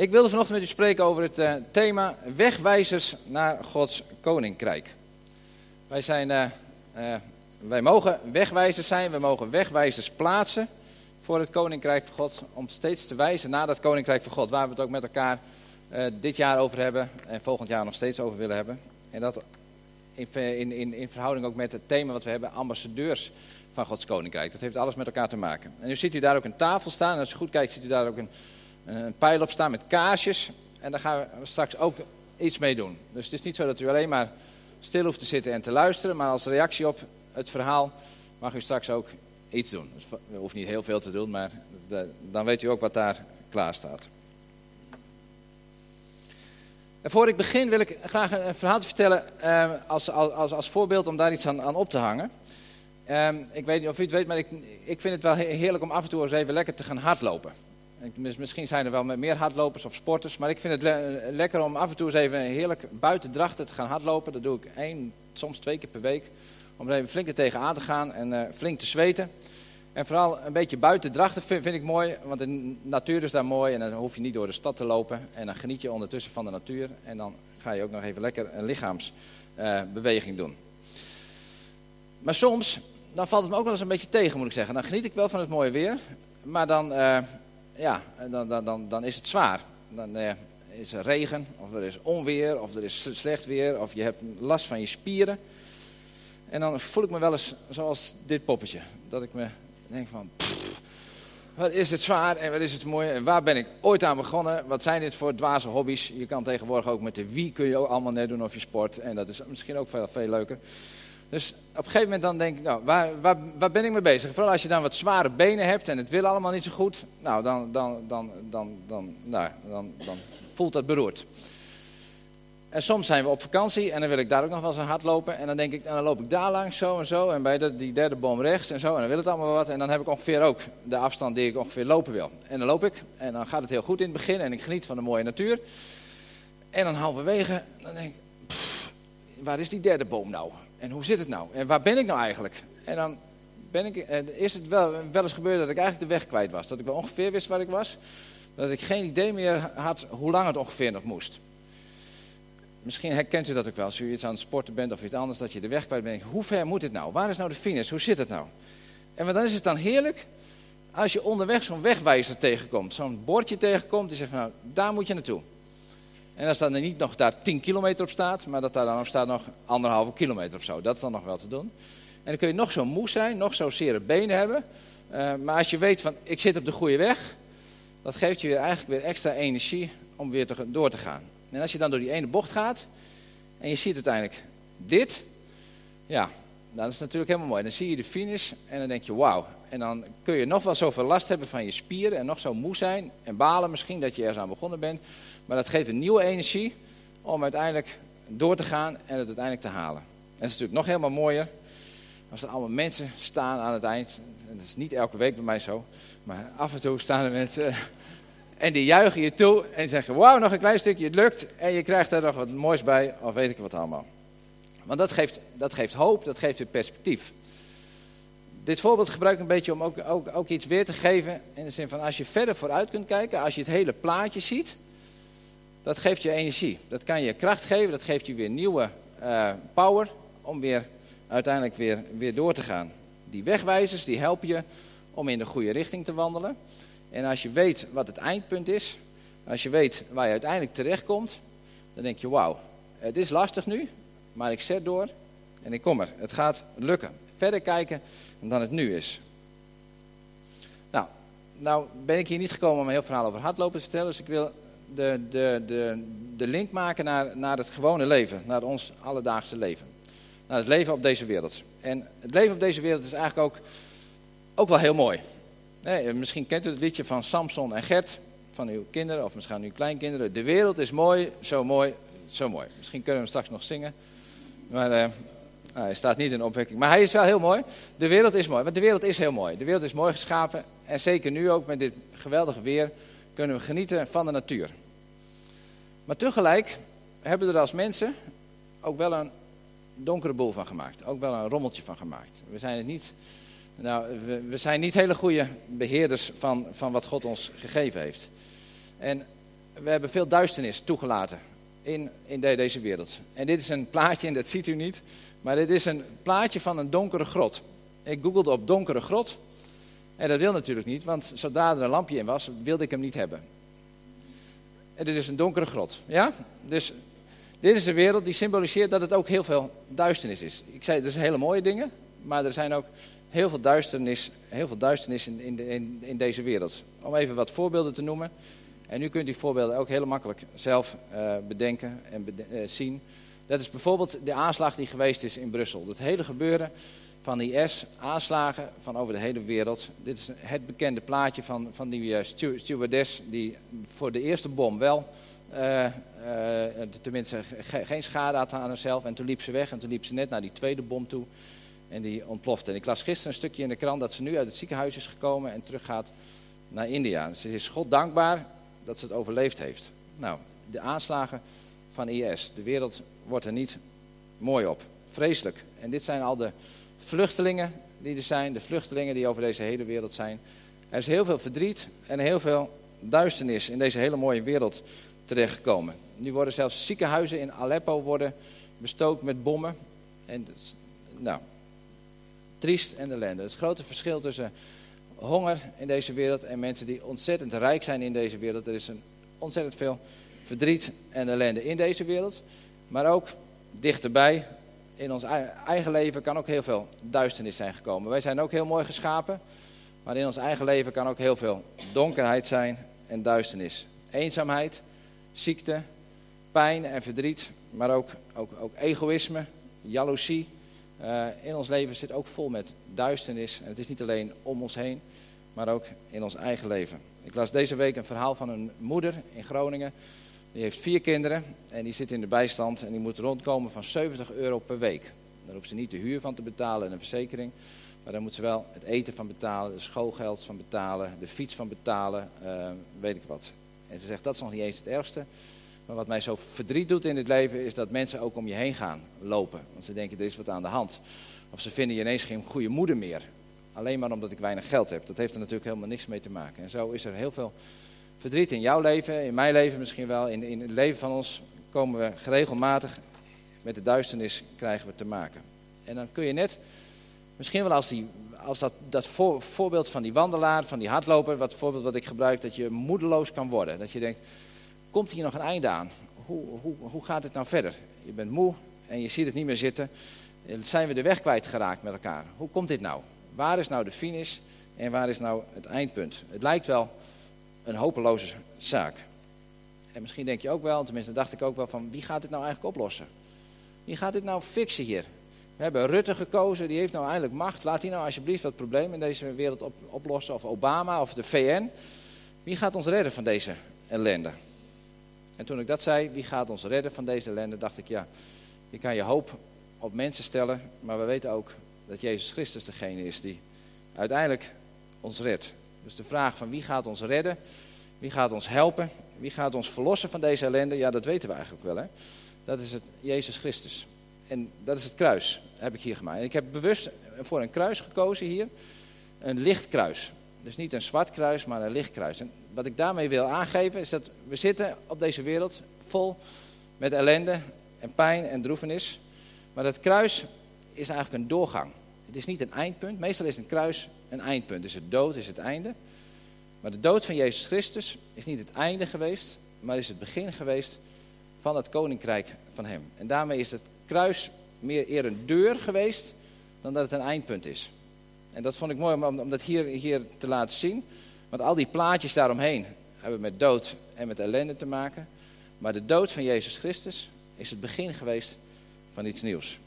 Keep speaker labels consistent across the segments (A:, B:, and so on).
A: Ik wilde vanochtend met u spreken over het uh, thema wegwijzers naar Gods koninkrijk. Wij, zijn, uh, uh, wij mogen wegwijzers zijn, we mogen wegwijzers plaatsen voor het koninkrijk van God. Om steeds te wijzen naar dat koninkrijk van God, waar we het ook met elkaar dit jaar over hebben en volgend jaar nog steeds over willen hebben. En dat in, in, in verhouding ook met het thema wat we hebben, ambassadeurs van Gods koninkrijk. Dat heeft alles met elkaar te maken. En nu ziet u daar ook een tafel staan en als u goed kijkt ziet u daar ook een een pijl op staan met kaarsjes. En daar gaan we straks ook iets mee doen. Dus het is niet zo dat u alleen maar stil hoeft te zitten en te luisteren. Maar als reactie op het verhaal mag u straks ook iets doen. Dus hoeft niet heel veel te doen, maar dan weet u ook wat daar klaar staat. En voor ik begin wil ik graag een, verhaal vertellen eh, als, als, als voorbeeld om daar iets aan, aan op te hangen. Eh, ik weet niet of u het weet, maar ik, ik vind het wel heerlijk om af en toe eens even lekker te gaan hardlopen. Misschien zijn er wel meer hardlopers of sporters, maar ik vind het lekker om af en toe eens even heerlijk buiten drachten te gaan hardlopen. Dat doe ik één, soms twee keer per week. Om er even flink er tegenaan te gaan en uh, flink te zweten. En vooral een beetje buiten drachten vind, ik mooi, want de natuur is daar mooi en dan hoef je niet door de stad te lopen. En dan geniet je ondertussen van de natuur en dan ga je ook nog even lekker een lichaamsbeweging uh, doen. Maar soms, dan valt het me ook wel eens een beetje tegen moet ik zeggen. Dan geniet ik wel van het mooie weer, maar dan... Uh, ja, dan, dan, dan, dan is het zwaar. Dan eh, is er regen, of er is onweer, of er is slecht weer, of je hebt last van je spieren. En dan voel ik me wel eens zoals dit poppetje. Dat ik me denk van, pff, wat is het zwaar en wat is het mooi. En waar ben ik ooit aan begonnen? Wat zijn dit voor dwaze hobby's? Je kan tegenwoordig ook met de wie kun je ook allemaal net doen of je sport. En dat is misschien ook veel, veel leuker. Dus op een gegeven moment dan denk ik, nou, waar, waar, waar ben ik mee bezig? Vooral als je dan wat zware benen hebt en het wil allemaal niet zo goed. Nou, dan, dan, dan, dan, dan, nou, dan, dan voelt dat beroerd. En soms zijn we op vakantie en dan wil ik daar ook nog wel eens een hard lopen. En dan denk ik, en dan loop ik daar langs zo en zo. En bij de, die derde boom rechts en zo. En dan wil het allemaal wat. En dan heb ik ongeveer ook de afstand die ik ongeveer lopen wil. En dan loop ik en dan gaat het heel goed in het begin. En ik geniet van de mooie natuur. En dan halverwege, dan denk ik, waar is die derde boom nou? En hoe zit het nou? En waar ben ik nou eigenlijk? En dan ben ik, is het wel, wel eens gebeurd dat ik eigenlijk de weg kwijt was. Dat ik wel ongeveer wist waar ik was. Dat ik geen idee meer had hoe lang het ongeveer nog moest. Misschien herkent u dat ook wel. Als u iets aan het sporten bent of iets anders, dat je de weg kwijt bent. Hoe ver moet het nou? Waar is nou de finish? Hoe zit het nou? En dan is het dan heerlijk als je onderweg zo'n wegwijzer tegenkomt. Zo'n bordje tegenkomt die zegt nou, daar moet je naartoe. En als dan niet nog daar 10 kilometer op staat, maar dat daar dan nog staat nog anderhalve kilometer of zo. Dat is dan nog wel te doen. En dan kun je nog zo moe zijn, nog zo zere benen hebben. Uh, maar als je weet van, ik zit op de goede weg, dat geeft je weer eigenlijk weer extra energie om weer te, door te gaan. En als je dan door die ene bocht gaat en je ziet uiteindelijk dit, ja, dan is natuurlijk helemaal mooi. Dan zie je de finish en dan denk je, wauw. En dan kun je nog wel zoveel last hebben van je spieren en nog zo moe zijn en balen misschien dat je ergens aan begonnen bent. Maar dat geeft een nieuwe energie om uiteindelijk door te gaan en het uiteindelijk te halen. En het is natuurlijk nog helemaal mooier als er allemaal mensen staan aan het eind. Dat is niet elke week bij mij zo, maar af en toe staan er mensen en die juichen je toe en zeggen: Wauw, nog een klein stukje, het lukt. En je krijgt daar nog wat moois bij, of weet ik wat allemaal. Want dat geeft, dat geeft hoop, dat geeft weer perspectief. Dit voorbeeld gebruik ik een beetje om ook, ook, ook iets weer te geven. In de zin van als je verder vooruit kunt kijken, als je het hele plaatje ziet, dat geeft je energie. Dat kan je kracht geven, dat geeft je weer nieuwe uh, power om weer uiteindelijk weer, weer door te gaan. Die wegwijzers die helpen je om in de goede richting te wandelen. En als je weet wat het eindpunt is, als je weet waar je uiteindelijk terechtkomt, dan denk je wauw, het is lastig nu, maar ik zet door en ik kom er. Het gaat lukken. Verder kijken dan het nu is. Nou, nou ben ik hier niet gekomen om een heel verhaal over hardlopen te vertellen, dus ik wil de, de, de, de link maken naar, naar het gewone leven, naar ons alledaagse leven. Naar het leven op deze wereld. En het leven op deze wereld is eigenlijk ook, ook wel heel mooi. Nee, misschien kent u het liedje van Samson en Gert, van uw kinderen of misschien uw kleinkinderen. De wereld is mooi, zo mooi, zo mooi. Misschien kunnen we hem straks nog zingen. Maar uh, hij staat niet in opwekking. Maar hij is wel heel mooi. De wereld is mooi, want de wereld is heel mooi. De wereld is mooi geschapen. En zeker nu ook met dit geweldige weer kunnen we genieten van de natuur. Maar tegelijk hebben we er als mensen ook wel een donkere boel van gemaakt. Ook wel een rommeltje van gemaakt. We zijn, het niet, nou, we, we zijn niet hele goede beheerders van, van wat God ons gegeven heeft. En we hebben veel duisternis toegelaten in, deze wereld. En dit is een plaatje, en dat ziet u niet, maar dit is een plaatje van een donkere grot. Ik googelde op donkere grot. En dat wil natuurlijk niet, want zodra er een lampje in was, wilde ik hem niet hebben. En dit is een donkere grot. Ja? Dus dit is de wereld die symboliseert dat het ook heel veel duisternis is. Ik zei, er zijn hele mooie dingen, maar er zijn ook heel veel duisternis, heel veel duisternis in, in, in deze wereld. Om even wat voorbeelden te noemen. En u kunt die voorbeelden ook heel makkelijk zelf uh, bedenken en uh, zien. Dat is bijvoorbeeld de aanslag die geweest is in Brussel. Het hele gebeuren van IS, aanslagen van over de hele wereld. Dit is het bekende plaatje van, van die uh, stewardess die voor de eerste bom wel, tenminste ge geen schade had aan haarzelf. En toen liep ze weg en toen liep ze net naar die tweede bom toe en die ontplofte. En ik las gisteren een stukje in de krant dat ze nu uit het ziekenhuis is gekomen en teruggaat naar India. Ze is God dankbaar dat ze het overleefd heeft. Nou, de aanslagen van IS. De wereld wordt er niet mooi op. Vreselijk. En dit zijn al de vluchtelingen die er zijn, de vluchtelingen die over deze hele wereld zijn. Er is heel veel verdriet en heel veel duisternis in deze hele mooie wereld terechtgekomen. Nu worden zelfs ziekenhuizen in Aleppo worden bestookt met bommen. En nou, triest en ellende. Het grote verschil tussen honger in deze wereld en mensen die ontzettend rijk zijn in deze wereld. Er is een ontzettend veel verdriet en ellende in deze wereld. Maar ook dichterbij, in ons eigen leven kan ook heel veel duisternis zijn gekomen. Wij zijn ook heel mooi geschapen, maar in ons eigen leven kan ook heel veel donkerheid zijn en duisternis. Eenzaamheid, ziekte, pijn en verdriet, maar ook, ook, ook egoïsme, jaloezie. Uh, in ons leven zit ook vol met duisternis. En het is niet alleen om ons heen, maar ook in ons eigen leven. Ik las deze week een verhaal van een moeder in Groningen. Die heeft vier kinderen en die zit in de bijstand en die moet rondkomen van 70 euro per week. Daar hoeft ze niet de huur van te betalen en een verzekering. Maar daar moet ze wel het eten van betalen, de schoolgeld van betalen, de fiets van betalen, uh, weet ik wat. En ze zegt dat is nog niet eens het ergste. Maar wat mij zo verdriet doet in dit leven is dat mensen ook om je heen gaan lopen. Want ze denken er is wat aan de hand. Of ze vinden je ineens geen goede moeder meer. Alleen maar omdat ik weinig geld heb. Dat heeft er natuurlijk helemaal niks mee te maken. En zo is er heel veel verdriet in jouw leven, in mijn leven misschien wel. In, in het leven van ons komen we geregelmatig met de duisternis krijgen we te maken. En dan kun je net, misschien wel als, die, als dat, dat voor, voorbeeld van die wandelaar, van die hardloper, wat voorbeeld wat ik gebruik, dat je moedeloos kan worden. Dat je denkt, komt hier nog een einde aan? Hoe, hoe, hoe gaat het nou verder? Je bent moe en je ziet het niet meer zitten. Zijn we de weg kwijtgeraakt met elkaar? Hoe komt dit nou? Waar is nou de finish en waar is nou het eindpunt? Het lijkt wel een hopeloze zaak. En misschien denk je ook wel, tenminste dacht ik ook wel van wie gaat dit nou eigenlijk oplossen? Wie gaat dit nou fixen hier? We hebben Rutte gekozen, die heeft nou eindelijk macht. Laat die nou alsjeblieft dat probleem in deze wereld op, oplossen. Of Obama of de VN. Wie gaat ons redden van deze ellende? En toen ik dat zei, wie gaat ons redden van deze ellende, dacht ik ja, je kan je hoop op mensen stellen, maar we weten ook dat Jezus Christus degene is die uiteindelijk ons redt. Dus de vraag van wie gaat ons redden, wie gaat ons helpen, wie gaat ons verlossen van deze ellende, ja dat weten we eigenlijk wel. Hè? Dat is het Jezus Christus. En dat is het kruis, heb ik hier gemaakt. En ik heb bewust voor een kruis gekozen hier, een licht kruis. Dus niet een zwart kruis, maar een licht kruis. En wat ik daarmee wil aangeven is dat we zitten op deze wereld vol met ellende en pijn en droefenis. Maar dat kruis is eigenlijk een doorgang. Het is niet een eindpunt. Meestal is een kruis een eindpunt. Dus het dood is het einde. Maar de dood van Jezus Christus is niet het einde geweest, maar is het begin geweest van het koninkrijk van Hem. En daarmee is het kruis meer eer een deur geweest dan dat het een eindpunt is. En dat vond ik mooi om, dat hier, hier te laten zien. Want al die plaatjes daaromheen hebben met dood en met ellende te maken. Maar de dood van Jezus Christus is het begin geweest van iets nieuws.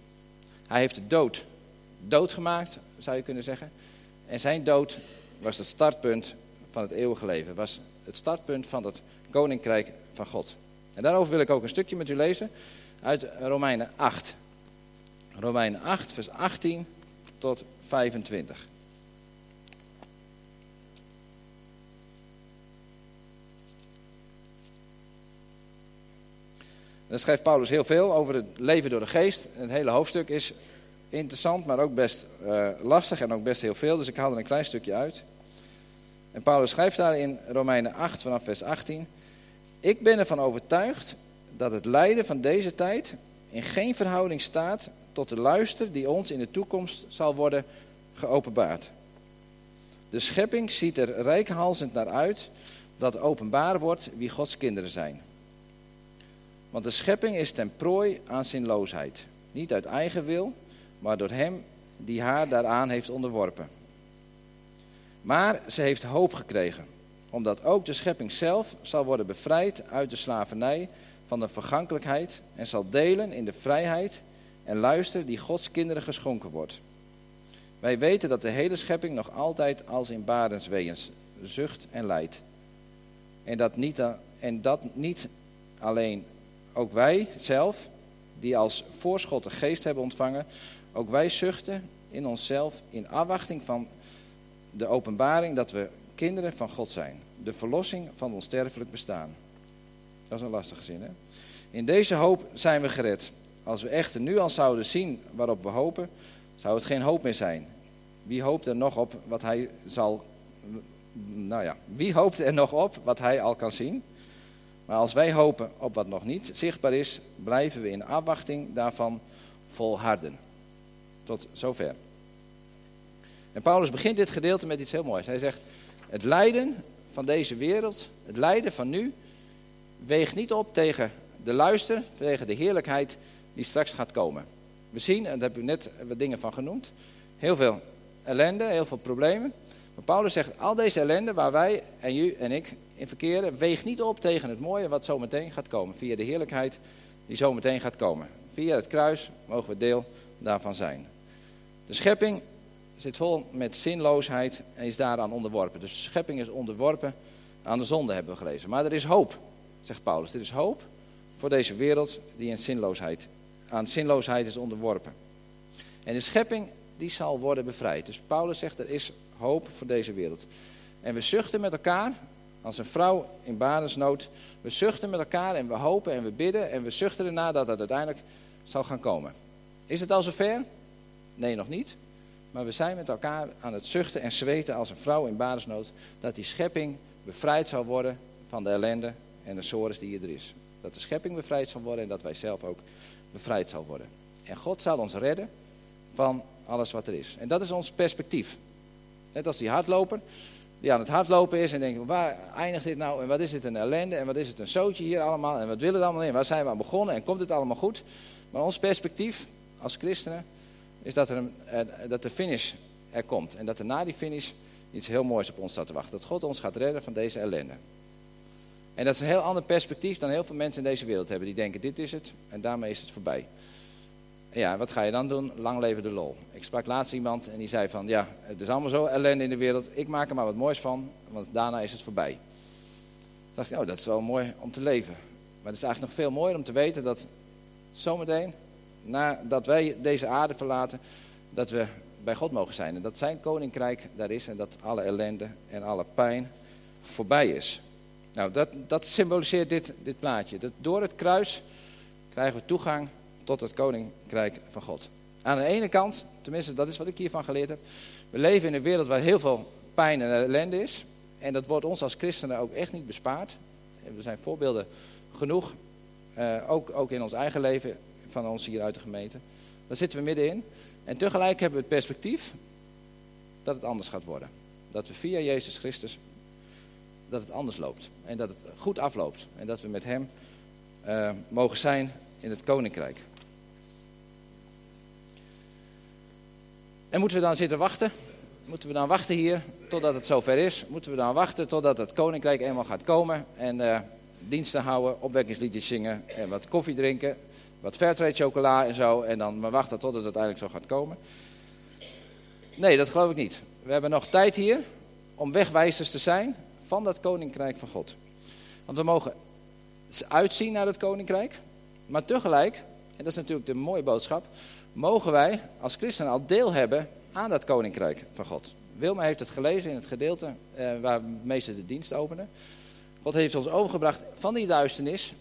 A: Hij heeft de dood doodgemaakt, zou je kunnen zeggen. En zijn dood was het startpunt van het eeuwige leven. Was het startpunt van het koninkrijk van God. En daarover wil ik ook een stukje met u lezen uit Romeinen 8. Romeinen 8, vers 18 tot 25. Dan schrijft Paulus heel veel over het leven door de geest. Het hele hoofdstuk is interessant, maar ook best uh, lastig en ook best heel veel. Dus ik haal er een klein stukje uit. En Paulus schrijft daar in Romeinen 8 vanaf vers 18. Ik ben ervan overtuigd dat het lijden van deze tijd in geen verhouding staat tot de luister die ons in de toekomst zal worden geopenbaard. De schepping ziet er rijkhalsend naar uit dat openbaar wordt wie Gods kinderen zijn. Want de schepping is ten prooi aan zinloosheid. Niet uit eigen wil, maar door hem die haar daaraan heeft onderworpen. Maar ze heeft hoop gekregen, omdat ook de schepping zelf zal worden bevrijd uit de slavernij van de vergankelijkheid en zal delen in de vrijheid en luister die Gods kinderen geschonken wordt. Wij weten dat de hele schepping nog altijd als in barensweeën zucht en lijdt. En dat, niet, en dat niet alleen ook wij zelf, die als voorschot de geest hebben ontvangen, ook wij zuchten in onszelf in afwachting van de openbaring dat we kinderen van God zijn. De verlossing van ons sterfelijk bestaan. Dat is een lastige zin, hè? In deze hoop zijn we gered. Als we echter nu al zouden zien waarop we hopen, zou het geen hoop meer zijn. Wie hoopt er nog op wat hij zal. Nou ja, wie hoopt er nog op wat hij al kan zien? Maar als wij hopen op wat nog niet zichtbaar is, blijven we in afwachting daarvan volharden. Tot zover. En Paulus begint dit gedeelte met iets heel moois. Hij zegt: Het lijden van deze wereld, het lijden van nu, weegt niet op tegen de luister, tegen de heerlijkheid die straks gaat komen. We zien, en daar hebben we net wat dingen van genoemd, heel veel ellende, heel veel problemen. Maar Paulus zegt, al deze ellende waar wij en u en ik in verkeren, weegt niet op tegen het mooie wat zo meteen gaat komen. Via de heerlijkheid die zo meteen gaat komen. Via het kruis mogen we deel daarvan zijn. De schepping zit vol met zinloosheid en is daaraan onderworpen. Dus de schepping is onderworpen aan de zonde, hebben we gelezen. Maar er is hoop, zegt Paulus. Er is hoop voor deze wereld die in zinloosheid, aan zinloosheid is onderworpen. En de schepping die zal worden bevrijd. Dus Paulus zegt er is hoop voor deze wereld. En we zuchten met elkaar, als een vrouw in banesnood. We zuchten met elkaar en we hopen en we bidden en we zuchten erna dat het uiteindelijk zal gaan komen. Is het al zover? Nee, nog niet. Maar we zijn met elkaar aan het zuchten en zweten als een vrouw in banesnood. Dat die schepping bevrijd zal worden van de ellende en de sores die er is. Dat de schepping bevrijd zal worden en dat wij zelf ook bevrijd zal worden. En God zal ons redden van alles wat er is. En dat is ons perspectief. Net als die hardloper die aan het hardlopen is en denkt, waar eindigt dit nou en wat is dit een ellende en wat is het een zootje hier allemaal en wat willen we allemaal in, waar zijn we aan begonnen en komt het allemaal goed. Maar ons perspectief als christenen is dat, er een, dat de finish er komt en dat er na die finish iets heel moois op ons staat te wachten. Dat God ons gaat redden van deze ellende. En dat is een heel ander perspectief dan heel veel mensen in deze wereld hebben. Die denken, dit is het en daarmee is het voorbij. Ja, wat ga je dan doen? Lang leven de lol. Ik sprak laatst iemand en die zei van, ja, het is allemaal zo ellende in de wereld. Ik maak er maar wat moois van, want daarna is het voorbij. Toen dacht ik, oh, dat is wel mooi om te leven. Maar het is eigenlijk nog veel mooier om te weten dat zometeen, nadat wij deze aarde verlaten, dat we bij God mogen zijn. En dat zijn koninkrijk daar is en dat alle ellende en alle pijn voorbij is. Nou, dat, dat symboliseert dit, dit plaatje. Dat door het kruis krijgen we toegang tot het koninkrijk van God. Aan de ene kant, tenminste dat is wat ik hiervan geleerd heb, we leven in een wereld waar heel veel pijn en ellende is. En dat wordt ons als christenen ook echt niet bespaard. Er zijn voorbeelden genoeg, eh, ook, ook in ons eigen leven van ons hier uit de gemeente. Daar zitten we middenin. En tegelijk hebben we het perspectief dat het anders gaat worden. Dat we via Jezus Christus, dat het anders loopt. En dat het goed afloopt. En dat we met Hem uh, mogen zijn in het koninkrijk. En moeten we dan zitten wachten? Moeten we dan wachten hier totdat het zover is? Moeten we dan wachten totdat het koninkrijk eenmaal gaat komen en uh, diensten houden, opwekkingsliedjes zingen en wat koffie drinken, wat fairtrade chocola en zo en dan maar wachten tot het uiteindelijk zo gaat komen? Nee, dat geloof ik niet. We hebben nog tijd hier om wegwijzers te zijn van dat koninkrijk van God. Want we mogen uitzien naar het koninkrijk, maar tegelijk, en dat is natuurlijk de mooie boodschap, mogen wij als christenen al deel hebben aan dat koninkrijk van God. Wilma heeft het gelezen in het gedeelte eh, waar we meester de dienst openen. God heeft ons overgebracht van die duisternis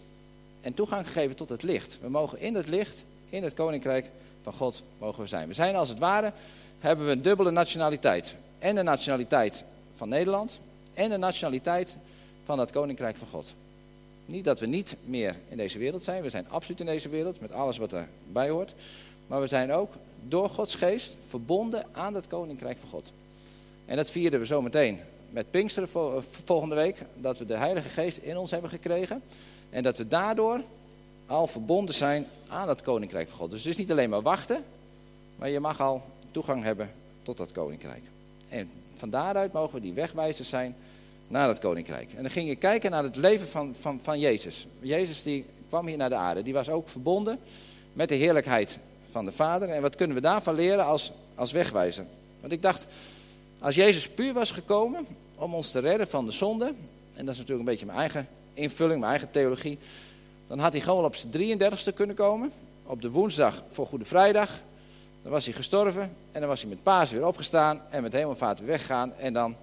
A: en toegang gegeven tot het licht. We mogen in het licht, in het koninkrijk van God mogen we zijn. We zijn als het ware, hebben we een dubbele nationaliteit. En de nationaliteit van Nederland en de nationaliteit van het koninkrijk van God. Niet dat we niet meer in deze wereld zijn. We zijn absoluut in deze wereld met alles wat erbij hoort. Maar we zijn ook door Gods geest verbonden aan het koninkrijk van God. En dat vierden we zometeen met Pinksteren volgende week. Dat we de Heilige Geest in ons hebben gekregen. En dat we daardoor al verbonden zijn aan het koninkrijk van God. Dus dus niet alleen maar wachten, maar je mag al toegang hebben tot dat koninkrijk. En van daaruit mogen we die wegwijzers zijn naar het koninkrijk. En dan ging je kijken naar het leven van, van, van Jezus. Jezus die kwam hier naar de aarde. Die was ook verbonden met de heerlijkheid van de Vader. En wat kunnen we daarvan leren als, als wegwijzer? Want ik dacht, als Jezus puur was gekomen om ons te redden van de zonde, en dat is natuurlijk een beetje mijn eigen invulling, mijn eigen theologie, dan had hij gewoon op zijn 33ste kunnen komen, op de woensdag voor Goede Vrijdag. Dan was hij gestorven en dan was hij met paas weer opgestaan en met hemelvaart weer weggegaan. En dan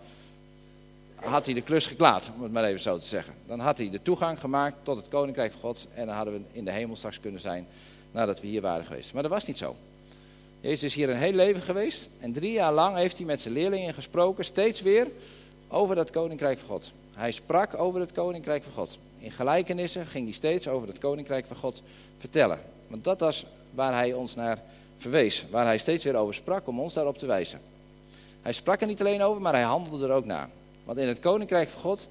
A: had hij de klus geklaard, om het maar even zo te zeggen. Dan had hij de toegang gemaakt tot het koninkrijk van God en dan hadden we in de hemel straks kunnen zijn nadat we hier waren geweest. Maar dat was niet zo. Jezus is hier een heel leven geweest en drie jaar lang heeft hij met zijn leerlingen gesproken, steeds weer over dat koninkrijk van God. Hij sprak over het koninkrijk van God. In gelijkenissen ging hij steeds over het koninkrijk van God vertellen. Want dat was waar hij ons naar verwees, waar hij steeds weer over sprak om ons daarop te wijzen. Hij sprak er niet alleen over, maar hij handelde er ook naar. Want in het koninkrijk van God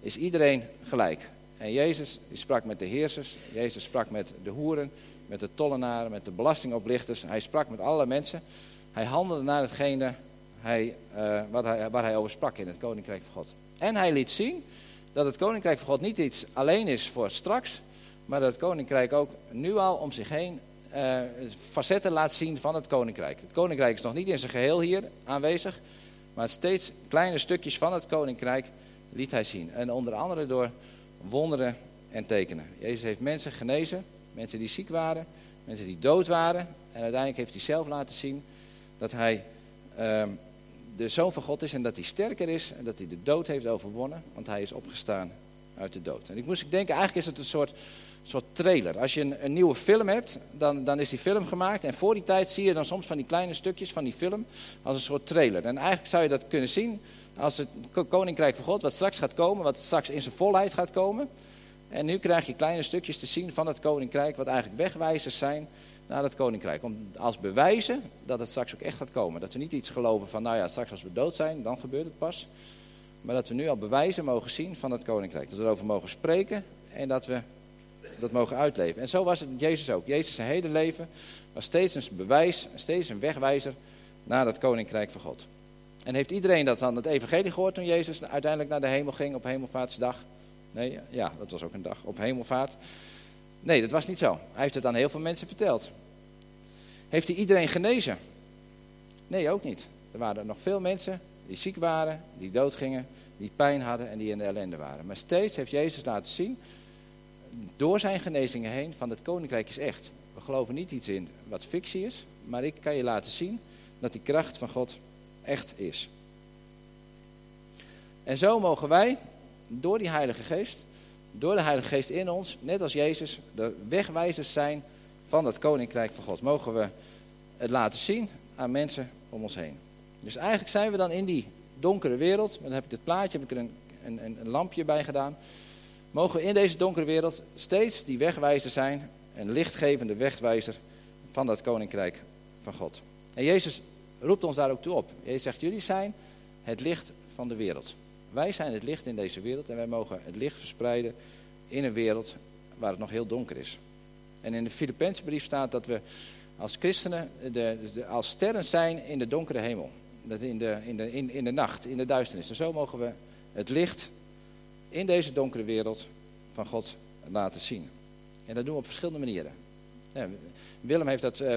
A: is iedereen gelijk. En Jezus sprak met de heersers, Jezus sprak met de hoeren, met de tollenaren, met de belastingoplichters. Hij sprak met alle mensen. Hij handelde naar hetgene hij, uh, wat hij, waar hij over sprak in het koninkrijk van God. En hij liet zien dat het koninkrijk van God niet iets alleen is voor straks, maar dat het koninkrijk ook nu al om zich heen uh, facetten laat zien van het koninkrijk. Het koninkrijk is nog niet in zijn geheel hier aanwezig, maar steeds kleine stukjes van het koninkrijk liet hij zien. En onder andere door wonderen en tekenen. Jezus heeft mensen genezen, mensen die ziek waren, mensen die dood waren. En uiteindelijk heeft hij zelf laten zien dat hij uh, de zoon van God is en dat hij sterker is en dat hij de dood heeft overwonnen, want hij is opgestaan uit de dood. En ik moest denken, eigenlijk is het een soort, soort trailer. Als je een, een, nieuwe film hebt, dan, dan is die film gemaakt en voor die tijd zie je dan soms van die kleine stukjes van die film als een soort trailer. En eigenlijk zou je dat kunnen zien als het koninkrijk van God, wat straks gaat komen, wat straks in zijn volheid gaat komen. En nu krijg je kleine stukjes te zien van het koninkrijk, wat eigenlijk wegwijzers zijn naar het koninkrijk. Om als bewijzen dat het straks ook echt gaat komen. Dat we niet iets geloven van, nou ja, straks als we dood zijn, dan gebeurt het pas. Maar dat we nu al bewijzen mogen zien van het koninkrijk. Dat we erover mogen spreken en dat we dat mogen uitleven. En zo was het met Jezus ook. Jezus zijn hele leven was steeds een bewijs, steeds een wegwijzer naar het koninkrijk van God. En heeft iedereen dat dan het evangelie gehoord toen Jezus uiteindelijk naar de hemel ging op hemelvaartsdag? Nee, ja, dat was ook een dag op hemelvaart. Nee, dat was niet zo. Hij heeft het aan heel veel mensen verteld. Heeft hij iedereen genezen? Nee, ook niet. Er waren nog veel mensen die ziek waren, die doodgingen, die pijn hadden en die in de ellende waren. Maar steeds heeft Jezus laten zien, door zijn genezingen heen, van het koninkrijk is echt. We geloven niet iets in wat fictie is, maar ik kan je laten zien dat die kracht van God echt is. En zo mogen wij, door die Heilige Geest, door de Heilige Geest in ons, net als Jezus, de wegwijzers zijn van het Koninkrijk van God. Mogen we het laten zien aan mensen om ons heen. Dus eigenlijk zijn we dan in die donkere wereld, dan heb ik dit plaatje, heb ik er een, een, een lampje bij gedaan. Mogen we in deze donkere wereld steeds die wegwijzer zijn, een lichtgevende wegwijzer van dat Koninkrijk van God. En Jezus roept ons daar ook toe op. Jezus zegt, jullie zijn het licht van de wereld. Wij zijn het licht in deze wereld en wij mogen het licht verspreiden in een wereld waar het nog heel donker is. En in de Filipijnse brief staat dat we als christenen de, als sterren zijn in de donkere hemel. Dat in, de, in, de, in, in de nacht, in de duisternis. En zo mogen we het licht in deze donkere wereld van God laten zien. En dat doen we op verschillende manieren. Ja, Willem heeft dat uh,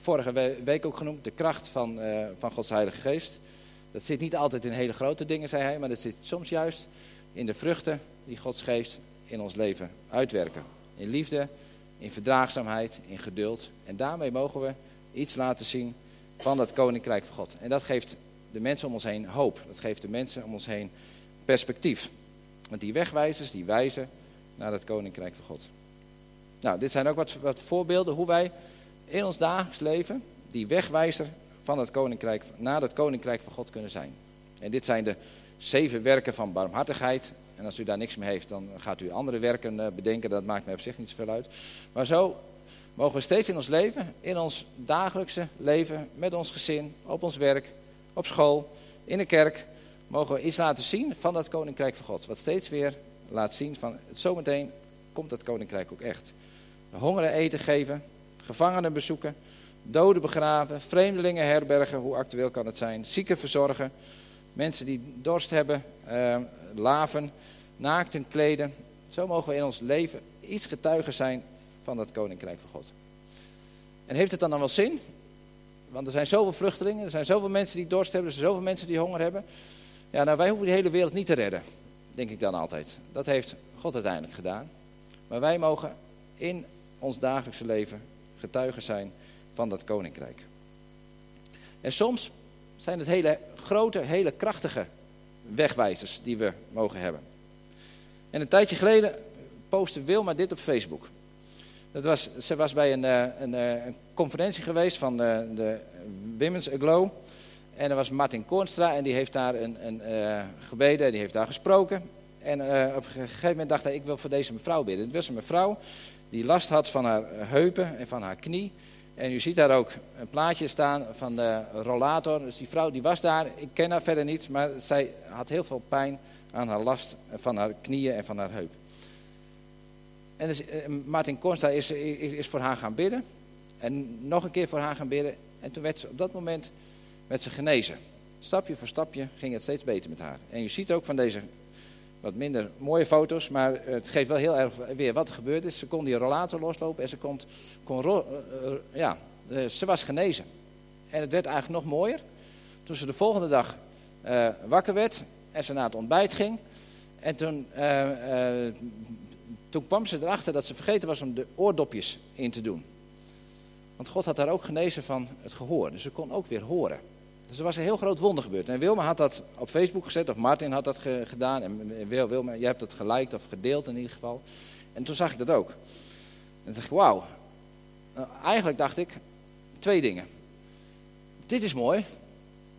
A: vorige week ook genoemd, de kracht van, uh, van Gods Heilige Geest. Dat zit niet altijd in hele grote dingen, zei hij, maar dat zit soms juist in de vruchten die Gods geest in ons leven uitwerken. In liefde, in verdraagzaamheid, in geduld. En daarmee mogen we iets laten zien van dat koninkrijk van God. En dat geeft de mensen om ons heen hoop. Dat geeft de mensen om ons heen perspectief. Want die wegwijzers, die wijzen naar het koninkrijk van God. Nou, dit zijn ook wat, wat voorbeelden hoe wij in ons dagelijks leven die wegwijzer van het koninkrijk, naar het koninkrijk van God kunnen zijn. En dit zijn de zeven werken van barmhartigheid En als u daar niks mee heeft, dan gaat u andere werken eh, bedenken. Dat maakt mij op zich niet zoveel uit. Maar zo mogen we steeds in ons leven, in ons dagelijkse leven, met ons gezin, op ons werk, op school, in de kerk, mogen we iets laten zien van dat koninkrijk van God. Wat steeds weer laat zien van zometeen komt dat koninkrijk ook echt. Hongeren eten geven, gevangenen bezoeken, doden begraven, vreemdelingen herbergen, hoe actueel kan het zijn, zieken verzorgen, mensen die dorst hebben, eh, laven, naakten kleden. Zo mogen we in ons leven iets getuigen zijn van dat koninkrijk van God. En heeft het dan dan wel zin? Want er zijn zoveel vluchtelingen, er zijn zoveel mensen die dorst hebben, er zijn zoveel mensen die honger hebben. Ja, nou wij hoeven die hele wereld niet te redden, denk ik dan altijd. Dat heeft God uiteindelijk gedaan. Maar wij mogen in ons dagelijkse leven getuigen zijn van dat koninkrijk. En soms zijn het hele grote, hele krachtige wegwijzers die we mogen hebben. En een tijdje geleden postte Wilma dit op Facebook. Dat was, ze was bij een, eh, eh, een conferentie geweest van de, de Women's Aglow. En er was Martin Koornstra en die heeft daar een, een gebeden, die heeft daar gesproken. En op een gegeven moment dacht hij, ik wil voor deze mevrouw bidden. Het was een mevrouw die last had van haar heupen en van haar knie. En u ziet daar ook een plaatje staan van de rollator. Dus die vrouw die was daar, ik ken haar verder niet, maar zij had heel veel pijn aan haar last van haar knieën en van haar heup. En dus, uh, Martin Consta is, is, is, voor haar gaan bidden. En nog een keer voor haar gaan bidden. En toen werd ze op dat moment werd ze genezen. Stapje voor stapje ging het steeds beter met haar. En je ziet ook van deze wat minder mooie foto's, maar het geeft wel heel erg weer wat er gebeurd is. Ze kon die rollator loslopen en ze kon, kon uh, ja, uh, ze was genezen. En het werd eigenlijk nog mooier. Toen ze de volgende dag wakker werd en ze naar het ontbijt ging. En toen, toen kwam ze erachter dat ze vergeten was om de oordopjes in te doen. Want God had daar ook genezen van het gehoor. Dus ze kon ook weer horen. Dus er was een heel groot wonder gebeurd. En Wilma had dat op Facebook gezet, of Martin had dat ge gedaan. En Wil, Wilma, jij hebt dat geliked of gedeeld in ieder geval. En toen zag ik dat ook. En dacht ik, wauw. Nou, eigenlijk dacht ik, twee dingen. Dit is mooi.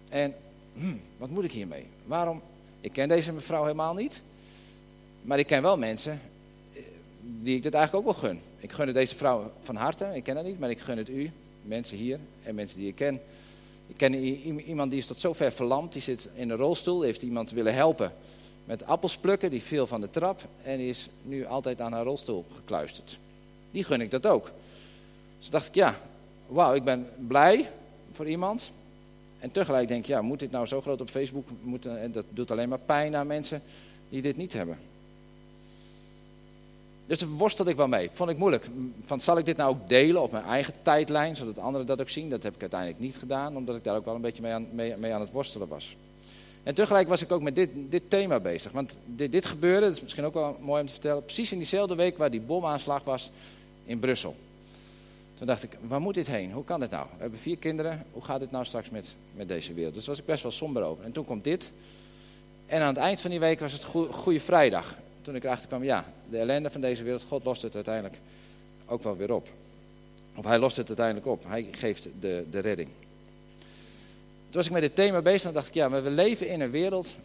A: En hmm, wat moet ik hiermee? Waarom? Ik ken deze mevrouw helemaal niet. Maar ik ken wel mensen eh, die ik dit eigenlijk ook wel gun. Ik gun het deze vrouw van harte. Ik ken haar niet, maar ik gun het u, mensen hier en mensen die ik ken. Ik ken iemand die is tot zover verlamd. Die zit in een rolstoel. Heeft iemand willen helpen met appels plukken. Die viel van de trap. En is nu altijd aan haar rolstoel gekluisterd. Die gun ik dat ook. Dus dacht ik, ja, wauw, ik ben blij voor iemand. En tegelijk denk ik, ja, moet dit nou zo groot op Facebook? Moet, dat doet alleen maar pijn aan mensen die dit niet hebben. Dus daar worstelde ik wel mee. Vond ik moeilijk. Van, zal ik dit nou ook delen op mijn eigen tijdlijn, zodat anderen dat ook zien? Dat heb ik uiteindelijk niet gedaan, omdat ik daar ook wel een beetje mee aan, mee, aan het worstelen was. En tegelijk was ik ook met dit, dit thema bezig. Want dit, dit gebeurde, dat is misschien ook wel mooi om te vertellen, precies in diezelfde week waar die bomaanslag was in Brussel. Toen dacht ik, waar moet dit heen? Hoe kan dit nou? We hebben vier kinderen, hoe gaat dit nou straks met, met deze wereld? Dus daar was ik best wel somber over. En toen komt dit. En aan het eind van die week was het Goede Vrijdag toen ik erachter kwam, ja, de ellende van deze wereld, God lost het uiteindelijk ook wel weer op. Of hij lost het uiteindelijk op. Hij geeft de, de redding. Toen was ik met dit thema bezig en dacht ik, ja, maar we leven in een wereld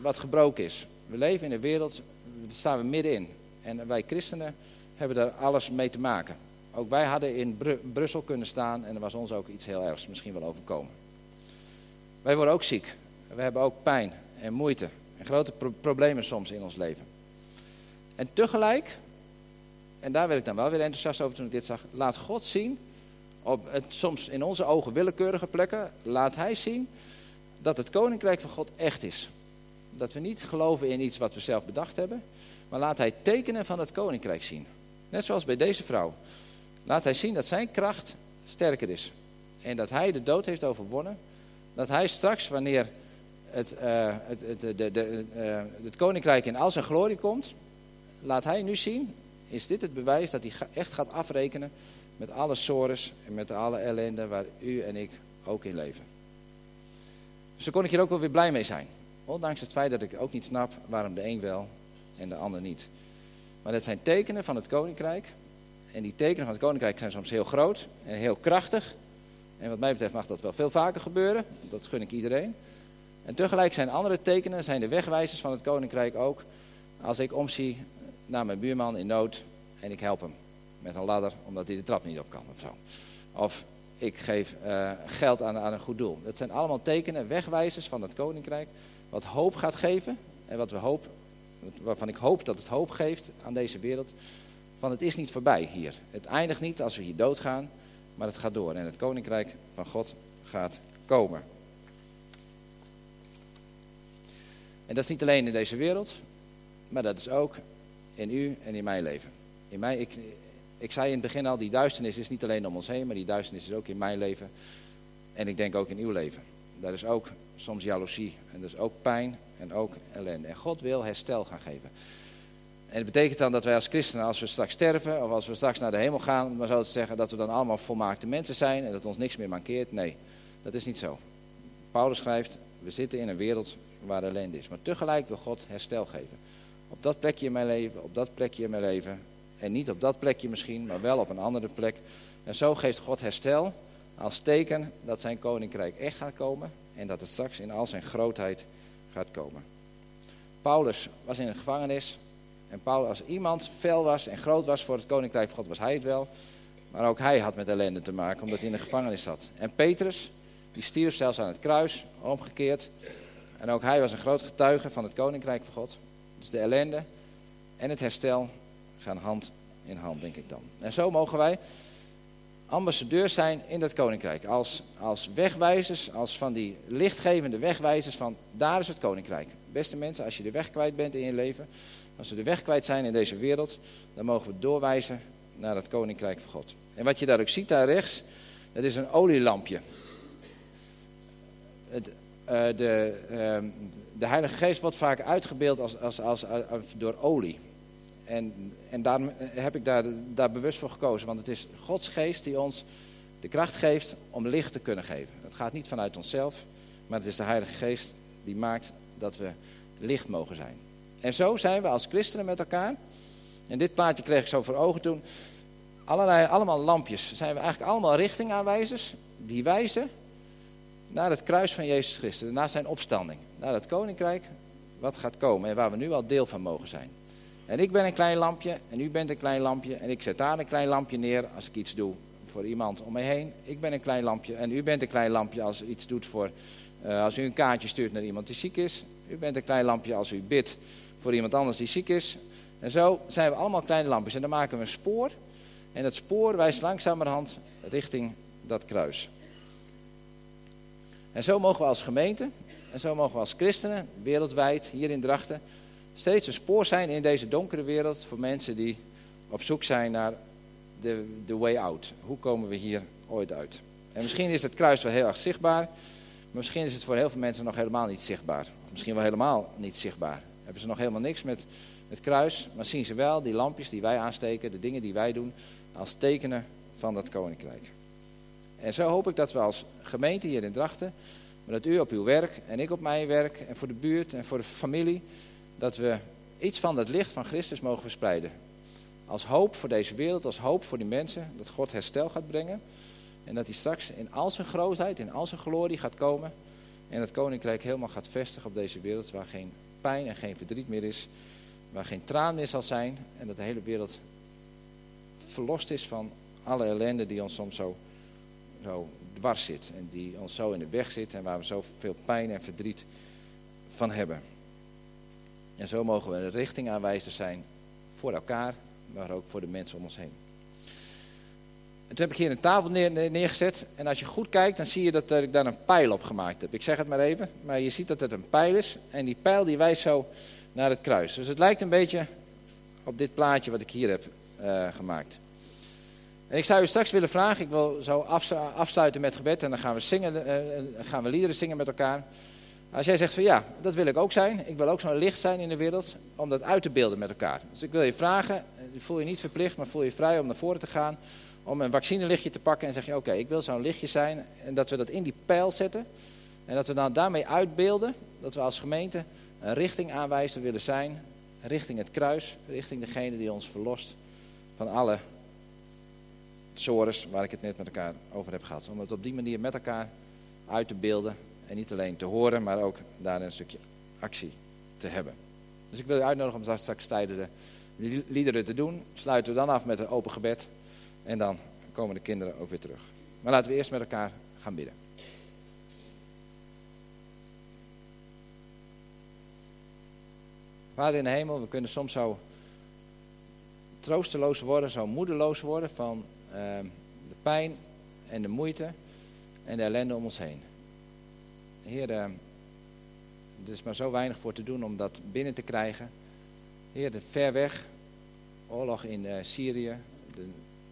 A: wat gebroken is. We leven in een wereld, daar staan we middenin. En wij christenen hebben daar alles mee te maken. Ook wij hadden in Brussel kunnen staan en er was ons ook iets heel ergs misschien wel overkomen. Wij worden ook ziek. We hebben ook pijn en moeite en grote problemen soms in ons leven. En tegelijk, en daar werd ik dan wel weer enthousiast over toen ik dit zag, laat God zien, op het, soms in onze ogen willekeurige plekken, laat Hij zien dat het koninkrijk van God echt is. Dat we niet geloven in iets wat we zelf bedacht hebben, maar laat Hij tekenen van het koninkrijk zien. Net zoals bij deze vrouw. Laat Hij zien dat Zijn kracht sterker is. En dat Hij de dood heeft overwonnen. Dat Hij straks, wanneer het, uh, het, het, de, de, uh, het koninkrijk in al zijn glorie komt, laat hij nu zien, is dit het bewijs dat hij echt gaat afrekenen met alle sores en met alle ellende waar u en ik ook in leven. Dus kon ik hier ook wel weer blij mee zijn. Ondanks het feit dat ik ook niet snap waarom de een wel en de ander niet. Maar dat zijn tekenen van het koninkrijk. En die tekenen van het koninkrijk zijn soms heel groot en heel krachtig. En wat mij betreft mag dat wel veel vaker gebeuren. Dat gun ik iedereen. En tegelijk zijn andere tekenen, zijn de wegwijzers van het koninkrijk ook als ik omzie naar mijn buurman in nood en ik help hem met een ladder omdat hij de trap niet op kan of zo. Of ik geef uh, geld aan, aan, een goed doel. Dat zijn allemaal tekenen, wegwijzers van het koninkrijk, wat hoop gaat geven en wat we hoop, waarvan ik hoop dat het hoop geeft aan deze wereld. Van het is niet voorbij hier. Het eindigt niet als we hier doodgaan, maar het gaat door en het koninkrijk van God gaat komen. En dat is niet alleen in deze wereld, maar dat is ook in u en in mijn leven. In mij, ik, ik zei in het begin al, die duisternis is niet alleen om ons heen, maar die duisternis is ook in mijn leven. En ik denk ook in uw leven. Daar is ook soms jaloezie en er is ook pijn en ook ellende. En God wil herstel gaan geven. En het betekent dan dat wij als christenen, als we straks sterven, of als we straks naar de hemel gaan, maar zo te zeggen, dat we dan allemaal volmaakte mensen zijn en dat ons niks meer mankeert. Nee, dat is niet zo. Paulus schrijft, we zitten in een wereld waar ellende is. Maar tegelijk wil God herstel geven. Op dat plekje in mijn leven, op dat plekje in mijn leven. En niet op dat plekje misschien, maar wel op een andere plek. En zo geeft God herstel als teken dat zijn koninkrijk echt gaat komen. En dat het straks in al zijn grootheid gaat komen. Paulus was in een gevangenis. En Paulus, als iemand fel was en groot was voor het koninkrijk van God, was hij het wel. Maar ook hij had met ellende te maken, omdat hij in de gevangenis zat. En Petrus, die stierf zelfs aan het kruis, omgekeerd. En ook hij was een groot getuige van het koninkrijk van God. Dus de ellende en het herstel gaan hand in hand, denk ik dan. En zo mogen wij ambassadeurs zijn in dat koninkrijk. Als, als wegwijzers, als van die lichtgevende wegwijzers van daar is het koninkrijk. Beste mensen, als je de weg kwijt bent in je leven, als we de weg kwijt zijn in deze wereld, dan mogen we doorwijzen naar het koninkrijk van God. En wat je daar ook ziet daar rechts, dat is een olielampje. Het, de, uh, de Heilige Geest wordt vaak uitgebeeld als, als, als, door olie. En, en daarom heb ik daar, daar bewust voor gekozen. Want het is Gods geest die ons de kracht geeft om licht te kunnen geven. Het gaat niet vanuit onszelf, maar het is de Heilige Geest die maakt dat we licht mogen zijn. En zo zijn we als christenen met elkaar. En dit plaatje kreeg ik zo voor ogen toen. Allerlei, allemaal lampjes. Zijn we eigenlijk allemaal richtingaanwijzers die wijzen naar het kruis van Jezus Christus, naar zijn opstanding, naar het koninkrijk wat gaat komen en waar we nu al deel van mogen zijn. En ik ben een klein lampje en u bent een klein lampje en ik zet daar een klein lampje neer als ik iets doe voor iemand om me heen. Ik ben een klein lampje en u bent een klein lampje als u iets doet voor, uh, als u een kaartje stuurt naar iemand die ziek is. U bent een klein lampje als u bidt voor iemand anders die ziek is. En zo zijn we allemaal kleine lampjes en dan maken we een spoor. En dat spoor wijst langzamerhand richting dat kruis. En zo mogen we als gemeente, en zo mogen we als christenen, wereldwijd, hier in Drachten, steeds een spoor zijn in deze donkere wereld voor mensen die op zoek zijn naar de, de way out. Hoe komen we hier ooit uit? En misschien is het kruis wel heel erg zichtbaar, maar misschien is het voor heel veel mensen nog helemaal niet zichtbaar. Misschien wel helemaal niet zichtbaar. Hebben ze nog helemaal niks met het kruis, maar zien ze wel die lampjes die wij aansteken, de dingen die wij doen, als tekenen van dat koninkrijk. En zo hoop ik dat we als gemeente hier in Drachten, maar dat u op uw werk en ik op mijn werk en voor de buurt en voor de familie, dat we iets van het licht van Christus mogen verspreiden. Als hoop voor deze wereld, als hoop voor die mensen, dat God herstel gaat brengen. En dat hij straks in al zijn grootheid, in al zijn glorie gaat komen. En het koninkrijk helemaal gaat vestigen op deze wereld waar geen pijn en geen verdriet meer is. Waar geen traan meer zal zijn. En dat de hele wereld verlost is van alle ellende die ons soms zo zo dwars zit. En die ons zo in de weg zit en waar we zoveel pijn en verdriet van hebben. En zo mogen we een richting aanwijzen zijn voor elkaar, maar ook voor de mensen om ons heen. En toen heb ik hier een tafel neer, neergezet. En als je goed kijkt, dan zie je dat ik daar een pijl op gemaakt heb. Ik zeg het maar even, maar je ziet dat het een pijl is. En die pijl die wijst zo naar het kruis. Dus het lijkt een beetje op dit plaatje wat ik hier heb uh, gemaakt. En ik zou u straks willen vragen, ik wil zo afsluiten met gebed en dan gaan we, zingen, uh, gaan we liederen zingen met elkaar. Als jij zegt van ja, dat wil ik ook zijn, ik wil ook zo'n licht zijn in de wereld, om dat uit te beelden met elkaar. Dus ik wil je vragen, eh, voel je niet verplicht, maar voel je vrij om naar voren te gaan, om een vaccinelichtje te pakken en zeg je oké, ik wil zo'n lichtje zijn. En dat we dat in die pijl zetten en dat we dan daarmee uitbeelden, dat we als gemeente een richting aanwijzen willen zijn, richting het kruis, richting degene die ons verlost van alle sores waar ik het net met elkaar over heb gehad. Om het op die manier met elkaar uit te beelden. En niet alleen te horen, maar ook daar een stukje actie te hebben. Dus ik wil u uitnodigen om straks, tijdens de liederen te doen. Sluiten we dan af met een open gebed. En dan komen de kinderen ook weer terug. Maar laten we eerst met elkaar gaan bidden. Vader in de hemel, we kunnen soms zo troosteloos worden, zo moedeloos worden van de pijn en de moeite en de ellende om ons heen. Heer, ehm, er is maar zo weinig voor te doen om dat binnen te krijgen. Heer, de ver weg, oorlog in uh, Syrië, de,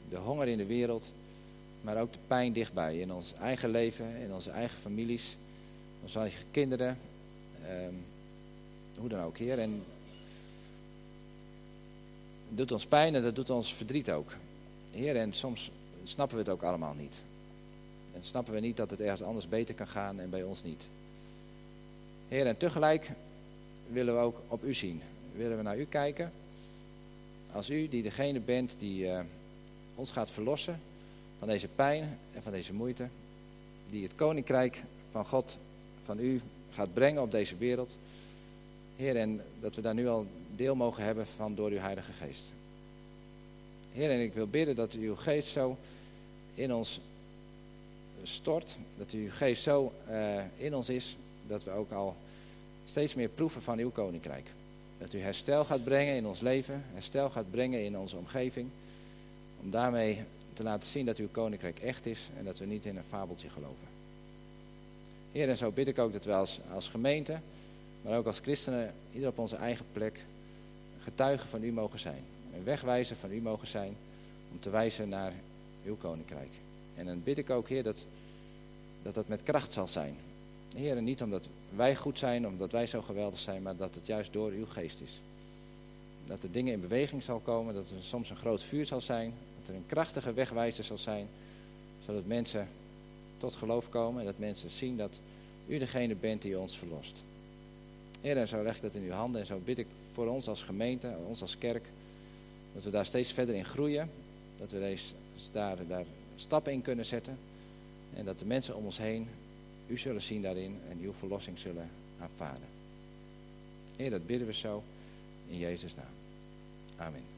A: de honger in de wereld, maar ook de pijn dichtbij in ons eigen leven, in onze eigen families, onze eigen kinderen, ehm, hoe dan ook, Heer. En het doet ons pijn en dat doet ons verdriet ook. Heer, en soms snappen we het ook allemaal niet. En snappen we niet dat het ergens anders beter kan gaan en bij ons niet. Heer, en tegelijk willen we ook op u zien. Willen we naar u kijken. Als u die degene bent die uh, ons gaat verlossen van deze pijn en van deze moeite. Die het koninkrijk van God, van u gaat brengen op deze wereld. Heer, en dat we daar nu al deel mogen hebben van door uw Heilige Geest. Heer, en ik wil bidden dat u uw geest zo in ons stort. Dat uw geest zo uh, in ons is dat we ook al steeds meer proeven van uw koninkrijk. Dat u herstel gaat brengen in ons leven, herstel gaat brengen in onze omgeving. Om daarmee te laten zien dat uw koninkrijk echt is en dat we niet in een fabeltje geloven. Heer, en zo bid ik ook dat we als, als gemeente, maar ook als christenen, ieder op onze eigen plek, getuigen van u mogen zijn. Een wegwijzer van u mogen zijn om te wijzen naar uw koninkrijk. En dan bid ik ook, Heer, dat dat, dat met kracht zal zijn. Heer, niet omdat wij goed zijn, omdat wij zo geweldig zijn, maar dat het juist door uw geest is. Dat er dingen in beweging zal komen, dat er soms een groot vuur zal zijn, dat er een krachtige wegwijzer zal zijn, zodat mensen tot geloof komen en dat mensen zien dat u degene bent die ons verlost. Heer, en zo leg ik dat in uw handen en zo bid ik voor ons als gemeente, ons als kerk, dat we daar steeds verder in groeien, dat we daar, daar stappen in kunnen zetten en dat de mensen om ons heen u zullen zien daarin en uw verlossing zullen aanvaarden. Heer, dat bidden we zo in Jezus' naam. Amen.